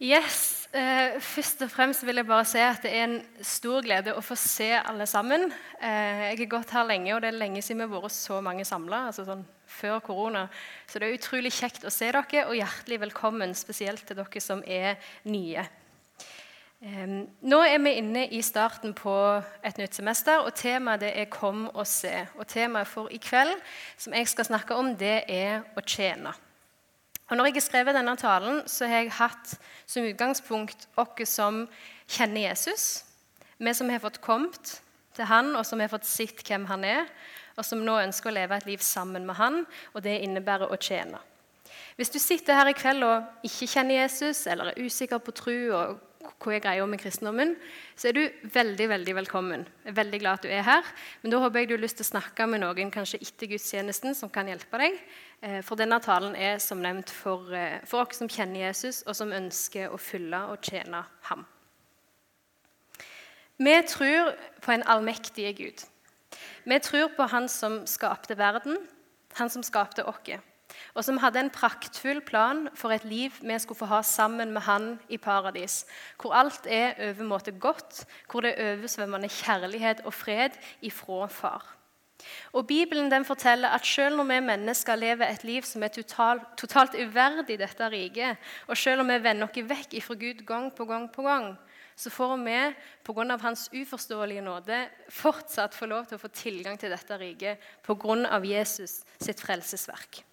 Yes, eh, Først og fremst vil jeg bare si at det er en stor glede å få se alle sammen. Eh, jeg har gått her lenge, og det er lenge siden vi har vært så mange samla. Altså sånn før korona. Så det er utrolig kjekt å se dere, og hjertelig velkommen spesielt til dere som er nye. Eh, nå er vi inne i starten på et nytt semester, og temaet er 'Kom og se'. Og Temaet for i kveld som jeg skal snakke om, det er å tjene. Og når jeg har skrevet denne talen, så har jeg hatt som utgangspunkt oss som kjenner Jesus, vi som har fått kommet til han, og som har fått sett hvem han er, og som nå ønsker å leve et liv sammen med han, og det innebærer å tjene. Hvis du sitter her i kveld og ikke kjenner Jesus, eller er usikker på tro og hva er greia med kristendommen, så er du veldig veldig velkommen. Jeg er veldig glad at du er her. Men da håper jeg du har lyst til å snakke med noen kanskje etter gudstjenesten som kan hjelpe deg. Eh, for denne talen er som nevnt for, eh, for oss som kjenner Jesus, og som ønsker å følge og tjene ham. Vi tror på en allmektig Gud. Vi tror på Han som skapte verden, Han som skapte oss og som hadde en praktfull plan for et liv vi skulle få ha sammen med han i paradis, hvor alt er overmåte godt, hvor det er oversvømmende kjærlighet og fred ifra far. Og Bibelen den forteller at selv når vi mennesker lever et liv som er totalt, totalt uverdig dette riket, og selv om vi vender oss vekk ifra Gud gang på gang på gang, så får vi pga. hans uforståelige nåde fortsatt få lov til å få tilgang til dette riket pga. Jesus sitt frelsesverk.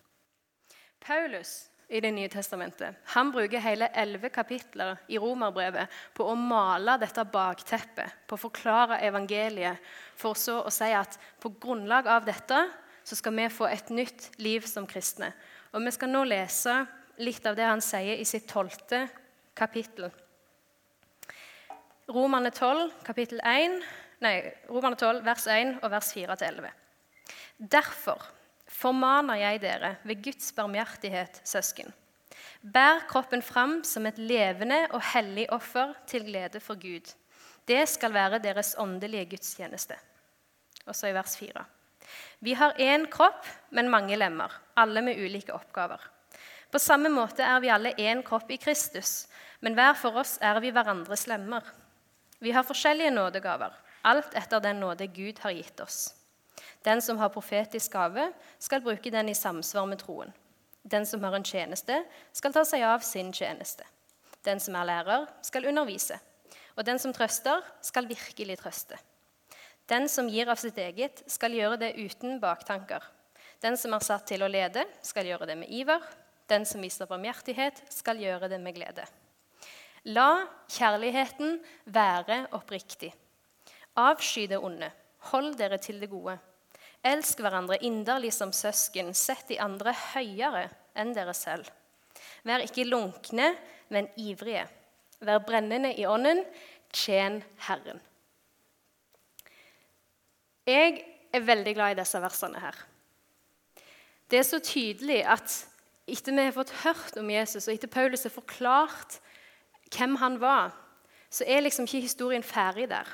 Paulus i Det nye testamentet han bruker hele elleve kapitler i romerbrevet på å male dette bakteppet, på å forklare evangeliet, for så å si at på grunnlag av dette så skal vi få et nytt liv som kristne. Og Vi skal nå lese litt av det han sier i sitt tolvte kapittel. Romerne 12, kapittel 1, nei, Romerne 12, vers 1 og vers 4-11. Derfor formaner jeg dere ved Guds barmhjertighet, søsken. Bær kroppen fram som et levende og hellig offer til glede for Gud. Det skal være deres åndelige gudstjeneste. Og så i vers 4. Vi har én kropp, men mange lemmer, alle med ulike oppgaver. På samme måte er vi alle én kropp i Kristus, men hver for oss er vi hverandres lemmer. Vi har forskjellige nådegaver, alt etter den nåde Gud har gitt oss. Den som har profetisk gave, skal bruke den i samsvar med troen. Den som har en tjeneste, skal ta seg av sin tjeneste. Den som er lærer, skal undervise. Og den som trøster, skal virkelig trøste. Den som gir av sitt eget, skal gjøre det uten baktanker. Den som er satt til å lede, skal gjøre det med iver. Den som viser barmhjertighet, skal gjøre det med glede. La kjærligheten være oppriktig. Avsky det onde. Hold dere til det gode. Elsk hverandre inderlig som søsken. Sett de andre høyere enn dere selv. Vær ikke lunkne, men ivrige. Vær brennende i ånden. Tjen Herren. Jeg er veldig glad i disse versene her. Det er så tydelig at etter vi har fått hørt om Jesus, og etter Paulus har forklart hvem han var, så er liksom ikke historien ferdig der.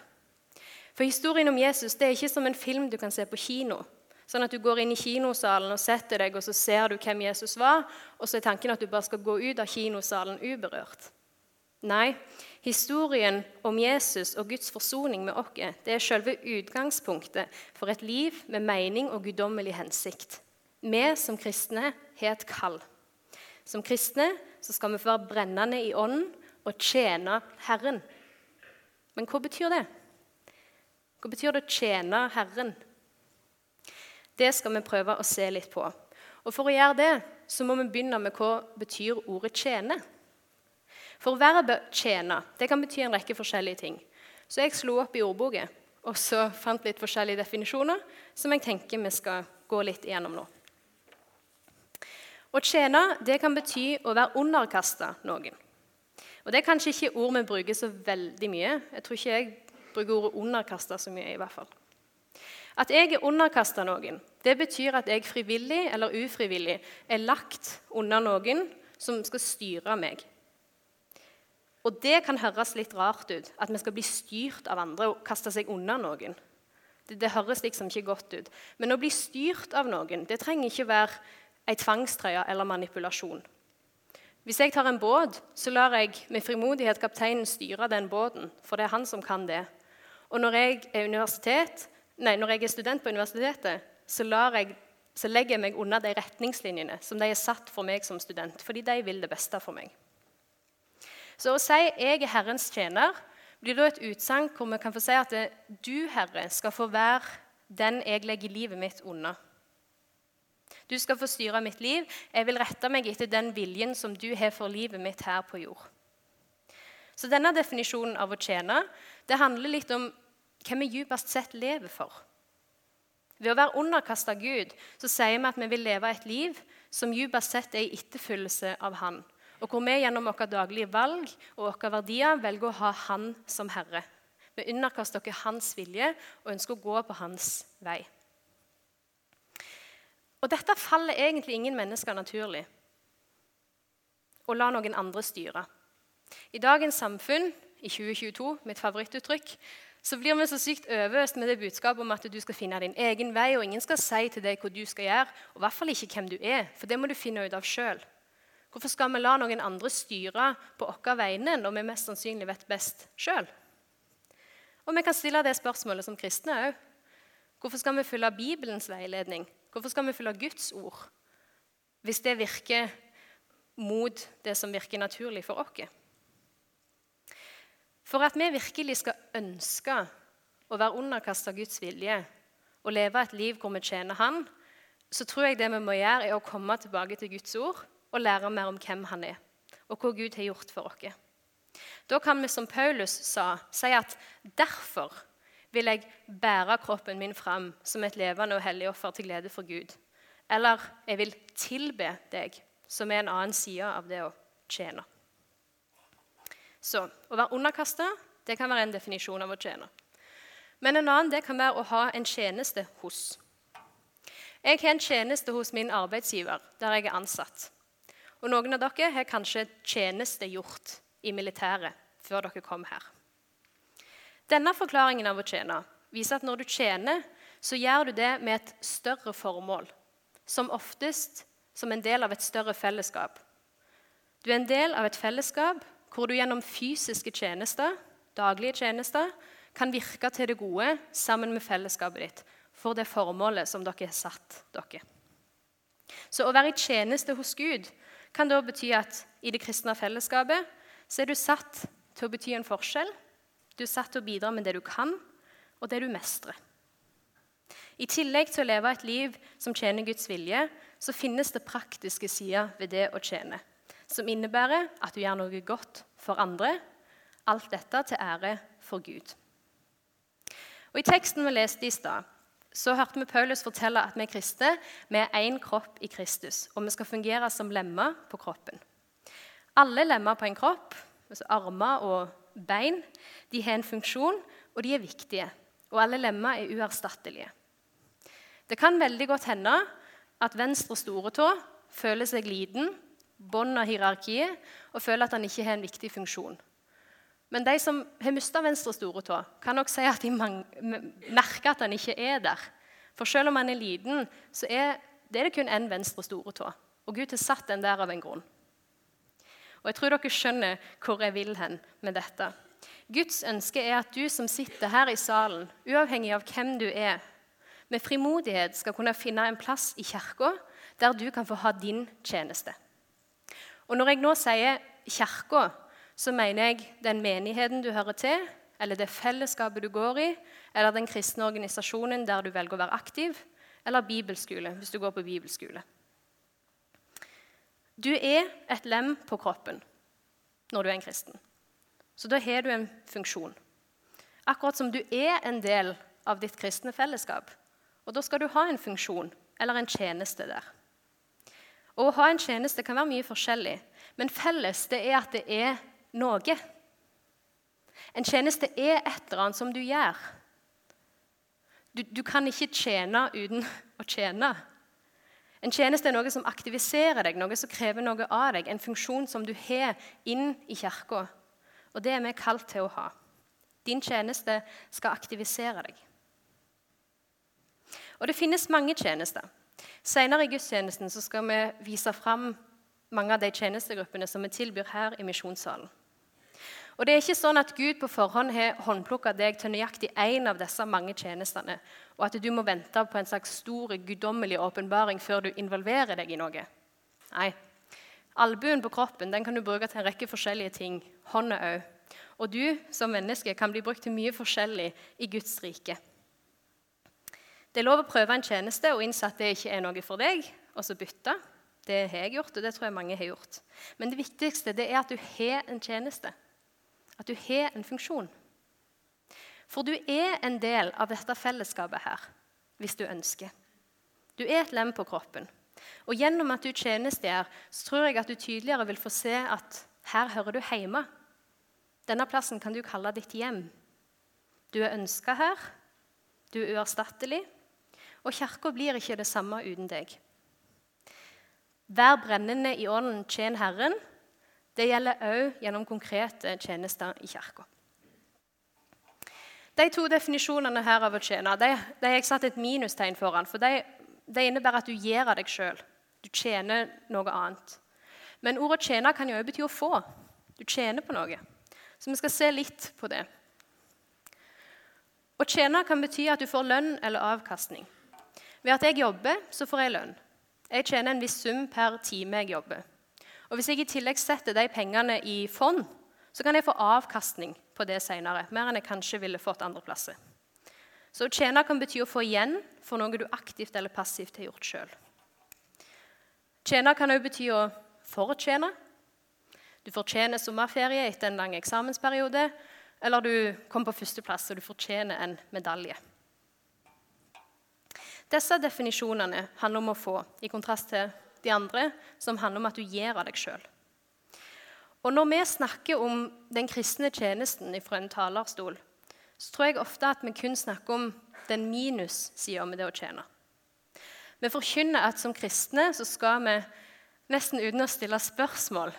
For historien om Jesus det er ikke som en film du kan se på kino. Sånn at du går inn i kinosalen og setter deg, og så ser du hvem Jesus var, og så er tanken at du bare skal gå ut av kinosalen uberørt. Nei, historien om Jesus og Guds forsoning med oss det er selve utgangspunktet for et liv med mening og guddommelig hensikt. Vi som kristne har et kall. Som kristne skal vi få være brennende i ånden og tjene Herren. Men hva betyr det? Hva betyr det å tjene Herren? Det skal vi prøve å se litt på. Og For å gjøre det så må vi begynne med hva betyr ordet 'tjene'. For verbet 'tjene' det kan bety en rekke forskjellige ting. Så jeg slo opp i ordboken og så fant litt forskjellige definisjoner som jeg tenker vi skal gå litt igjennom nå. Å tjene det kan bety å være underkasta noen. Og Det er kanskje ikke ord vi bruker så veldig mye. Jeg tror ikke jeg bruker ordet 'underkasta' så mye. i hvert fall. At jeg er underkasta noen, det betyr at jeg frivillig eller ufrivillig er lagt under noen som skal styre meg. Og det kan høres litt rart ut, at vi skal bli styrt av andre og kaste seg unna noen. Det, det høres liksom ikke godt ut. Men å bli styrt av noen det trenger ikke være ei tvangstrøye eller manipulasjon. Hvis jeg tar en båt, så lar jeg med frimodighet kapteinen styre den båten, for det er han som kan det. Og når jeg er, nei, når jeg er student på universitetet, så, jeg, så, legger jeg meg unna de retningslinjene som de er satt for meg som student, fordi de vil det beste for meg. Så å si 'jeg er Herrens tjener' blir da et utsagn hvor vi kan få si at 'du, Herre, skal få være den jeg legger livet mitt unna'. Du skal få styre mitt liv. Jeg vil rette meg etter den viljen som du har for livet mitt her på jord. Så denne definisjonen av å tjene det handler litt om hvem vi dypest sett lever for. Ved å være underkasta Gud så sier vi at vi vil leve et liv som dypest sett er i etterfyllelse av Han, og hvor vi gjennom våre daglige valg og våre verdier velger å ha Han som Herre. Vi underkaster oss Hans vilje og ønsker å gå på Hans vei. Og dette faller egentlig ingen mennesker naturlig. Å la noen andre styre. I dagens samfunn, i 2022, mitt favorittuttrykk, så blir vi så sykt overøst med det budskapet om at du skal finne din egen vei, og ingen skal si til deg hva du skal gjøre, og i hvert fall ikke hvem du er, for det må du finne ut av sjøl. Hvorfor skal vi la noen andre styre på våre vegne når vi mest sannsynlig vet best sjøl? Og vi kan stille det spørsmålet som kristne òg. Hvorfor skal vi følge Bibelens veiledning Hvorfor skal vi følge Guds ord hvis det virker mot det som virker naturlig for oss? For at vi virkelig skal ønske å være underkasta Guds vilje og leve et liv hvor vi tjener Han, så tror jeg det vi må gjøre, er å komme tilbake til Guds ord og lære mer om hvem Han er, og hva Gud har gjort for oss. Da kan vi, som Paulus sa, si at derfor vil jeg bære kroppen min fram som et levende og hellig offer til glede for Gud. Eller jeg vil tilbe deg, som er en annen side av det å tjene. Så å være underkasta kan være en definisjon av å tjene. Men en annen det kan være å ha en tjeneste hos. Jeg har en tjeneste hos min arbeidsgiver der jeg er ansatt. Og Noen av dere har kanskje tjenestegjort i militæret før dere kom her. Denne forklaringen av å tjene viser at når du tjener, så gjør du det med et større formål, som oftest som en del av et større fellesskap. Du er en del av et fellesskap hvor du gjennom fysiske tjenester, daglige tjenester, kan virke til det gode sammen med fellesskapet ditt for det formålet som dere har satt dere. Så å være i tjeneste hos Gud kan da bety at i det kristne fellesskapet så er du satt til å bety en forskjell du er satt til å bidra med det du kan, og det du mestrer. I tillegg til å leve et liv som tjener Guds vilje, så finnes det praktiske sider ved det å tjene, som innebærer at du gjør noe godt for andre. Alt dette til ære for Gud. Og I teksten vi leste i stad, så hørte vi Paulus fortelle at vi er kristne vi er én kropp i Kristus, og vi skal fungere som lemmer på kroppen. Alle lemmer på en kropp, altså armer og bein, de har en funksjon, og de er viktige. Og alle lemmer er uerstattelige. Det kan veldig godt hende at venstre storetå føler seg liten, bånd av hierarkiet, og føler at han ikke har en viktig funksjon. Men de som har mista venstre store tå, kan nok si at de merker at han ikke er der. For selv om han er liten, så er det, kun én venstre store tå. Og Gud har satt den der av en grunn. Og jeg tror dere skjønner hvor jeg vil hen med dette. Guds ønske er at du som sitter her i salen, uavhengig av hvem du er, med frimodighet skal kunne finne en plass i kirka der du kan få ha din tjeneste. Og Når jeg nå sier kirka, så mener jeg den menigheten du hører til, eller det fellesskapet du går i, eller den kristne organisasjonen der du velger å være aktiv, eller bibelskole, hvis du går på bibelskole. Du er et lem på kroppen når du er en kristen. Så da har du en funksjon. Akkurat som du er en del av ditt kristne fellesskap. Og da skal du ha en funksjon eller en tjeneste der. Og Å ha en tjeneste kan være mye forskjellig, men felles det er at det er noe. En tjeneste er et eller annet som du gjør. Du, du kan ikke tjene uten å tjene. En tjeneste er noe som aktiviserer deg, noe som krever noe av deg, en funksjon som du har inn i kirka. Og det er vi kalt til å ha. Din tjeneste skal aktivisere deg. Og det finnes mange tjenester. Senere i gudstjenesten skal vi vise fram mange av de tjenestegruppene som vi tilbyr her i misjonssalen. Og det er ikke sånn at Gud på forhånd har håndplukka deg til nøyaktig én av disse mange tjenestene, og at du må vente på en slags stor, guddommelig åpenbaring før du involverer deg i noe. Nei. Albuen på kroppen den kan du bruke til en rekke forskjellige ting. Hånda òg. Og du som menneske kan bli brukt til mye forskjellig i Guds rike. Det er lov å prøve en tjeneste og innse at det ikke er noe for deg, og så bytte. Det har jeg gjort, og det tror jeg mange har gjort. Men det viktigste det er at du har en tjeneste. At du har en funksjon. For du er en del av dette fellesskapet her, hvis du ønsker. Du er et lem på kroppen. Og gjennom at du tjenestegjør, så tror jeg at du tydeligere vil få se at her hører du hjemme. Denne plassen kan du kalle ditt hjem. Du er ønska her. Du er uerstattelig. Og kirka blir ikke det samme uten deg. Vær brennende i ånden, tjen Herren. Det gjelder òg gjennom konkrete tjenester i kirka. De to definisjonene her av å tjene de, de har jeg satt et minustegn foran. For det de innebærer at du gir av deg sjøl. Du tjener noe annet. Men ordet 'tjene' kan jo òg bety å få. Du tjener på noe. Så vi skal se litt på det. Å tjene kan bety at du får lønn eller avkastning. Ved at jeg jobber, så får jeg lønn. Jeg tjener en viss sum per time jeg jobber. Og Hvis jeg i tillegg setter de pengene i fond, så kan jeg få avkastning på det senere. Mer enn jeg kanskje ville fått andre plasser. Så å tjene kan bety å få igjen for noe du aktivt eller passivt har gjort sjøl. Tjene kan òg bety å fortjene. Du fortjener sommerferie etter en lang eksamensperiode, eller du kom på førsteplass og du fortjener en medalje. Disse definisjonene handler om å få, i kontrast til de andre, som handler om at du gir av deg sjøl. Og når vi snakker om den kristne tjenesten fra en talerstol, så tror jeg ofte at vi kun snakker om den minussida med det å tjene. Vi forkynner at som kristne så skal vi nesten uten å stille spørsmål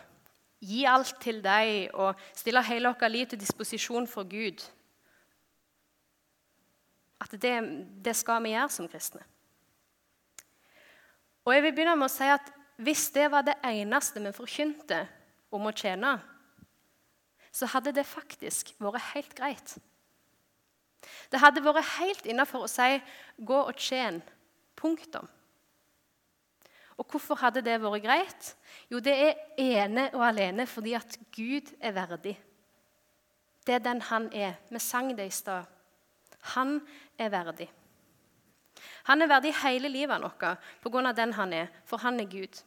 gi alt til deg og stille hele vårt liv til disposisjon for Gud at det, det skal vi gjøre som kristne. Og jeg vil begynne med å si at Hvis det var det eneste vi forkynte om å tjene, så hadde det faktisk vært helt greit. Det hadde vært helt innafor å si 'gå og tjen'. Punktum. Og hvorfor hadde det vært greit? Jo, det er ene og alene fordi at Gud er verdig. Det er den han er. Vi sang det i stad. Han er verdig. Han er verdig hele livet vårt pga. den han er, for han er Gud.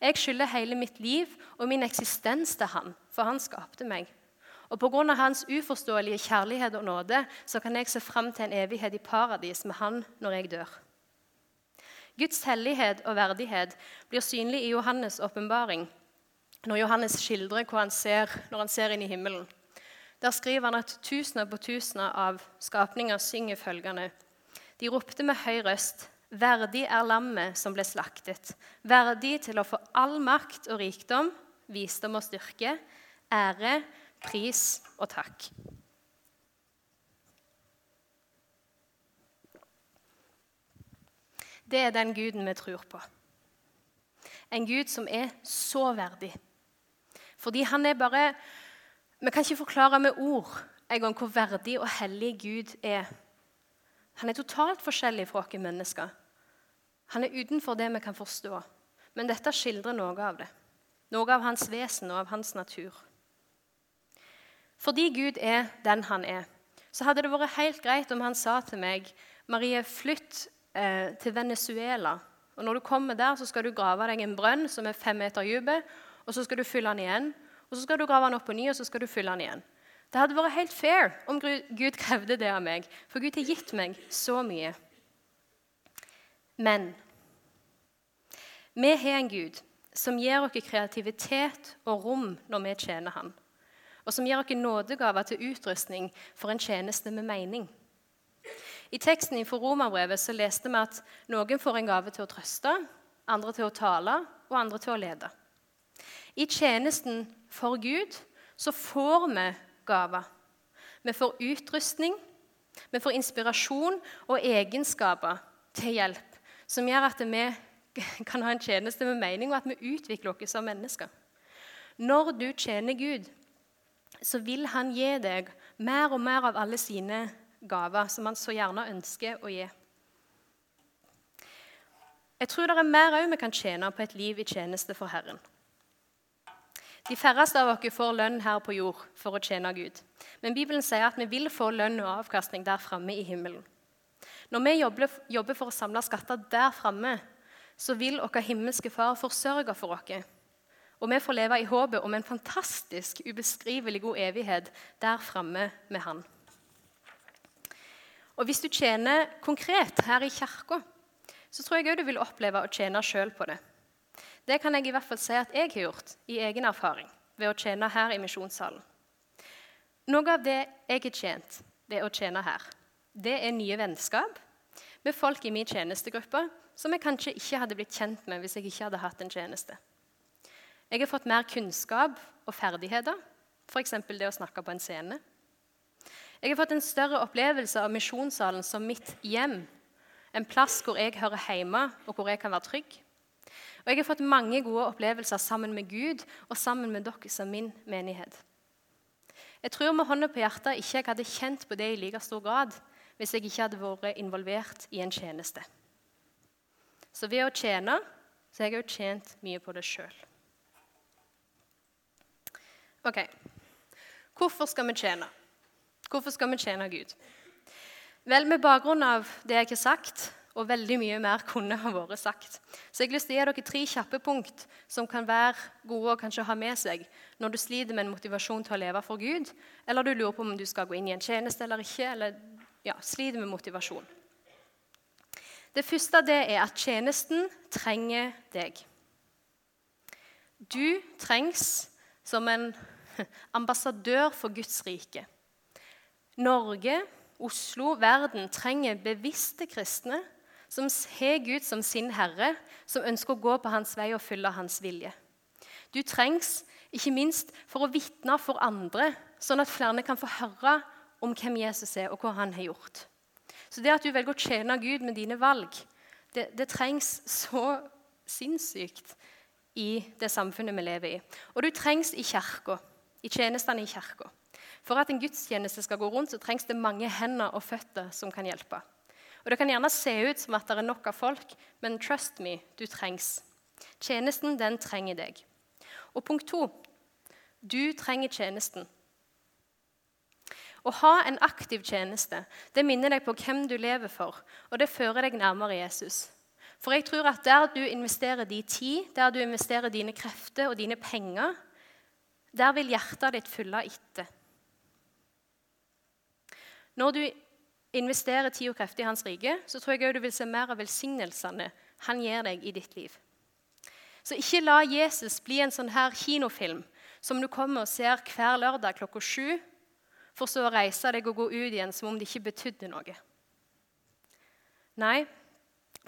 Jeg skylder hele mitt liv og min eksistens til han, for han skapte meg. Og pga. hans uforståelige kjærlighet og nåde så kan jeg se fram til en evighet i paradis med han når jeg dør. Guds hellighet og verdighet blir synlig i Johannes' åpenbaring når Johannes skildrer hva han ser når han ser inn i himmelen. Der skriver han at tusener på tusener av skapninger synger følgende. De ropte med høy røst. Verdig er lammet som ble slaktet. Verdig til å få all makt og rikdom, visdom og styrke, ære, pris og takk. Det er den guden vi tror på. En gud som er så verdig. Fordi han er bare vi kan ikke forklare med ord en gang hvor verdig og hellig Gud er. Han er totalt forskjellig fra oss mennesker. Han er utenfor det vi kan forstå. Men dette skildrer noe av det. Noe av hans vesen og av hans natur. Fordi Gud er den han er, så hadde det vært helt greit om han sa til meg Marie, flytt eh, til Venezuela. Og Når du kommer der, så skal du grave deg en brønn som er fem meter dyp, og så skal du fylle den igjen. Og Så skal du grave den opp på ny, og så skal du fylle den igjen. Det hadde vært helt fair om Gud krevde det av meg, for Gud har gitt meg så mye. Men vi har en Gud som gir oss kreativitet og rom når vi tjener Han, og som gir oss nådegaver til utrustning for en tjeneste med mening. I teksten for Romerbrevet så leste vi at noen får en gave til å trøste, andre til å tale og andre til å lede. I tjenesten for Gud så får vi gaver. Vi får utrustning, vi får inspirasjon og egenskaper til hjelp som gjør at vi kan ha en tjeneste med mening, og at vi utvikler oss som mennesker. Når du tjener Gud, så vil han gi deg mer og mer av alle sine gaver, som han så gjerne ønsker å gi. Jeg tror det er mer òg vi kan tjene på et liv i tjeneste for Herren. De færreste av oss får lønn her på jord for å tjene Gud. Men Bibelen sier at vi vil få lønn og avkastning der framme i himmelen. Når vi jobber for å samle skatter der framme, så vil vår himmelske Far forsørge for oss. Og vi får leve i håpet om en fantastisk, ubeskrivelig god evighet der framme med Han. Og Hvis du tjener konkret her i kirka, så tror jeg òg du vil oppleve å tjene sjøl på det. Det kan jeg i hvert fall si at jeg har gjort i egen erfaring ved å tjene her i misjonssalen. Noe av det jeg har tjent ved å tjene her, det er nye vennskap med folk i min tjenestegruppe som jeg kanskje ikke hadde blitt kjent med hvis jeg ikke hadde hatt en tjeneste. Jeg har fått mer kunnskap og ferdigheter, f.eks. det å snakke på en scene. Jeg har fått en større opplevelse av misjonssalen som mitt hjem, en plass hvor jeg hører hjemme, og hvor jeg kan være trygg. Og jeg har fått mange gode opplevelser sammen med Gud og sammen med dere som min menighet. Jeg tror med hånda på hjertet ikke jeg hadde kjent på det i like stor grad hvis jeg ikke hadde vært involvert i en tjeneste. Så ved å tjene så har jeg òg tjent mye på det sjøl. Ok, hvorfor skal vi tjene? Hvorfor skal vi tjene Gud? Vel, Med bakgrunn av det jeg har sagt, og veldig mye mer kunne ha vært sagt. Så jeg har lyst til å gi dere tre kjappe punkt som kan være gode å kanskje ha med seg når du sliter med en motivasjon til å leve for Gud, eller du lurer på om du skal gå inn i en tjeneste eller ikke, eller ja, sliter med motivasjon. Det første det er at tjenesten trenger deg. Du trengs som en ambassadør for Guds rike. Norge, Oslo, verden trenger bevisste kristne som har Gud som sin herre, som ønsker å gå på hans vei og følge hans vilje. Du trengs ikke minst for å vitne for andre, sånn at flere kan få høre om hvem Jesus er, og hva han har gjort. Så det at du velger å tjene Gud med dine valg, det, det trengs så sinnssykt i det samfunnet vi lever i. Og du trengs i kirka, i tjenestene i kirka. For at en gudstjeneste skal gå rundt, så trengs det mange hender og føtter som kan hjelpe. Og Det kan gjerne se ut som at det er nok av folk, men trust me, du trengs. Tjenesten, den trenger deg. Og punkt to du trenger tjenesten. Å ha en aktiv tjeneste det minner deg på hvem du lever for, og det fører deg nærmere Jesus. For jeg tror at der du investerer din tid, der du investerer dine krefter og dine penger, der vil hjertet ditt fylle etter. Når du investerer tid og krefter i Hans rike, så tror jeg også du vil se mer av velsignelsene han gir deg i ditt liv. Så ikke la Jesus bli en sånn her kinofilm som du kommer og ser hver lørdag klokka sju for så å reise deg og gå ut igjen som om det ikke betydde noe. Nei,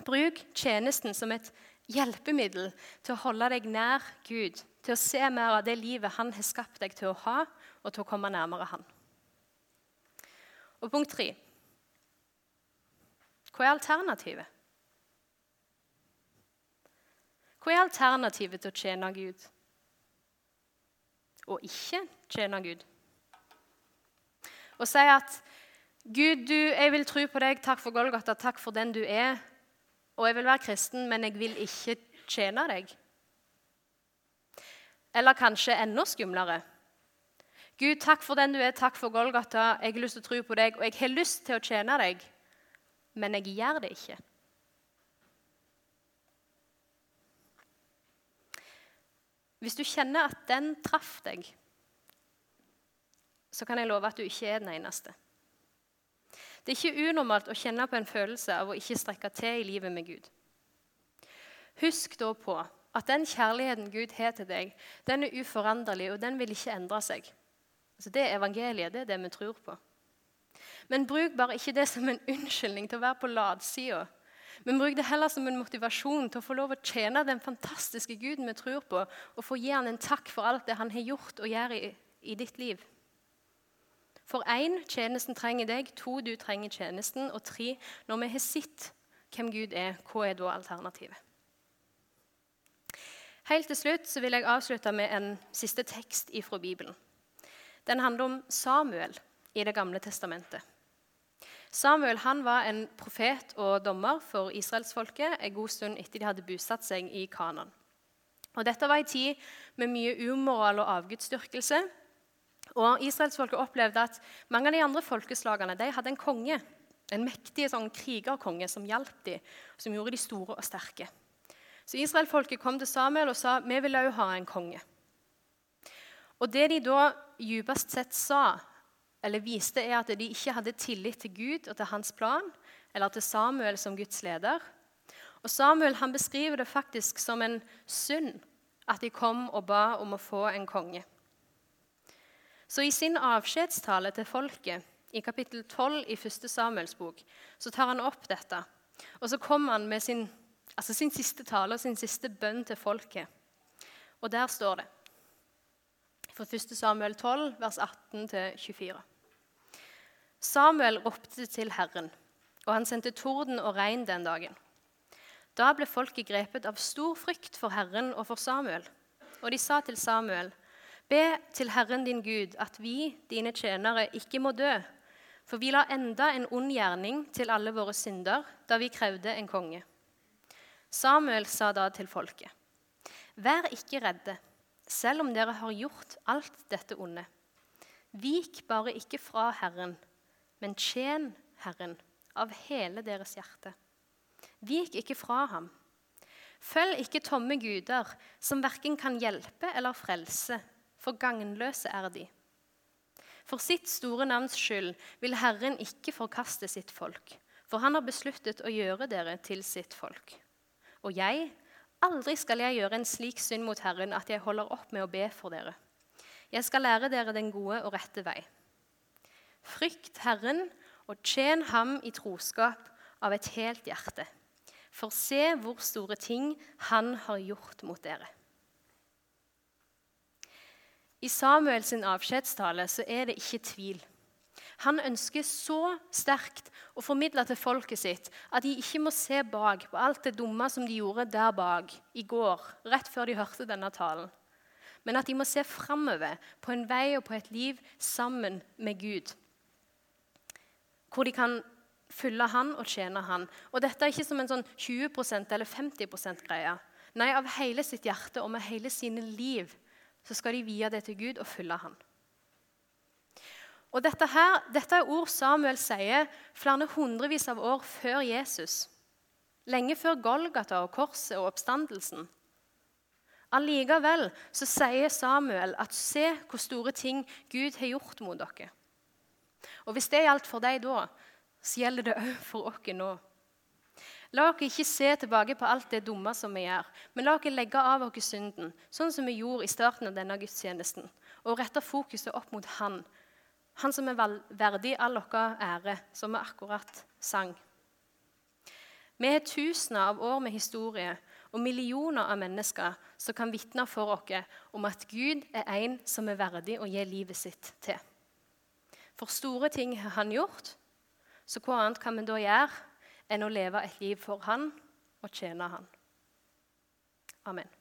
bruk tjenesten som et hjelpemiddel til å holde deg nær Gud, til å se mer av det livet Han har skapt deg til å ha, og til å komme nærmere Han. Og punkt tre Hva er alternativet? Hva er alternativet til å tjene Gud? Og ikke tjene Gud? og si at Gud, du, jeg vil tro på deg. Takk for Golgata, takk for den du er. Og jeg vil være kristen, men jeg vil ikke tjene deg. Eller kanskje enda skumlere. Gud, takk for den du er, takk for Golgata. Jeg har lyst til å tro på deg, og jeg har lyst til å tjene deg, men jeg gjør det ikke. Hvis du kjenner at den traff deg, så kan jeg love at du ikke er den eneste. Det er ikke unormalt å kjenne på en følelse av å ikke strekke til i livet med Gud. Husk da på at den kjærligheten Gud har til deg, den er uforanderlig, og den vil ikke endre seg. Altså det er evangeliet, det er det vi tror på. Men bruk bare ikke det som en unnskyldning til å være på latsida. Men bruk det heller som en motivasjon til å få lov å tjene den fantastiske Guden vi tror på, og få gi han en takk for alt det han har gjort og gjør i, i ditt liv. For én, tjenesten trenger deg. To, du trenger tjenesten. Og tre, når vi har sett hvem Gud er, hva er da alternativet? Helt til slutt så vil jeg avslutte med en siste tekst fra Bibelen. Den handler om Samuel i Det gamle testamentet. Samuel han var en profet og dommer for israelsfolket en god stund etter de hadde bosatt seg i Kanan. Og Dette var en tid med mye umoral og avgudsdyrkelse. Og Israelsfolket opplevde at mange av de andre folkeslagene de hadde en konge. En mektig sånn krigerkonge som hjalp dem, som gjorde de store og sterke. Så Israelfolket kom til Samuel og sa vi vil også ha en konge. Og Det de da djupest sett sa, eller viste, er at de ikke hadde tillit til Gud og til hans plan, eller til Samuel som Guds leder. Og Samuel han beskriver det faktisk som en synd at de kom og ba om å få en konge. Så i sin avskjedstale til folket i kapittel 12 i 1. Samuels bok så tar han opp dette. Og så kommer han med sin, altså sin siste tale og sin siste bønn til folket. Og der står det fra 1. Samuel 12, vers 18-24. Samuel ropte til Herren, og han sendte torden og regn den dagen. Da ble folket grepet av stor frykt for Herren og for Samuel. Og de sa til Samuel, Be til Herren din Gud at vi, dine tjenere, ikke må dø, for vi la enda en ond gjerning til alle våre synder da vi krevde en konge. Samuel sa da til folket, Vær ikke redde selv om dere har gjort alt dette onde. Vik bare ikke fra Herren, men tjen Herren av hele deres hjerte. Vik ikke fra ham. Følg ikke tomme guder, som verken kan hjelpe eller frelse, for gagnløse er de. For sitt store navns skyld vil Herren ikke forkaste sitt folk, for han har besluttet å gjøre dere til sitt folk. Og jeg Aldri skal jeg gjøre en slik synd mot Herren at jeg holder opp med å be for dere. Jeg skal lære dere den gode og rette vei. Frykt Herren og tjen ham i troskap av et helt hjerte. For se hvor store ting han har gjort mot dere. I Samuels avskjedstale er det ikke tvil. Han ønsker så sterkt å formidle til folket sitt at de ikke må se bak på alt det dumme som de gjorde der bak i går, rett før de hørte denne talen. Men at de må se framover på en vei og på et liv sammen med Gud. Hvor de kan følge Han og tjene Han. Og dette er ikke som en sånn 20% eller 50% greie. Nei, av hele sitt hjerte og med hele sine liv så skal de vie det til Gud og følge Han. Og dette, her, dette er ord Samuel sier flere hundrevis av år før Jesus. Lenge før Golgata og korset og oppstandelsen. Allikevel så sier Samuel at se hvor store ting Gud har gjort mot dere. Og hvis det gjaldt for deg da, så gjelder det òg for oss nå. La dere ikke se tilbake på alt det dumme som vi gjør, men la dere legge av oss synden, sånn som vi gjorde i starten av denne gudstjenesten, og rette fokuset opp mot Han, han som er verdig all vår ære, som vi akkurat sang. Vi har tusener av år med historie og millioner av mennesker som kan vitne for oss om at Gud er en som er verdig å gi livet sitt til. For store ting har han gjort, så hva annet kan vi da gjøre enn å leve et liv for han og tjene han? Amen.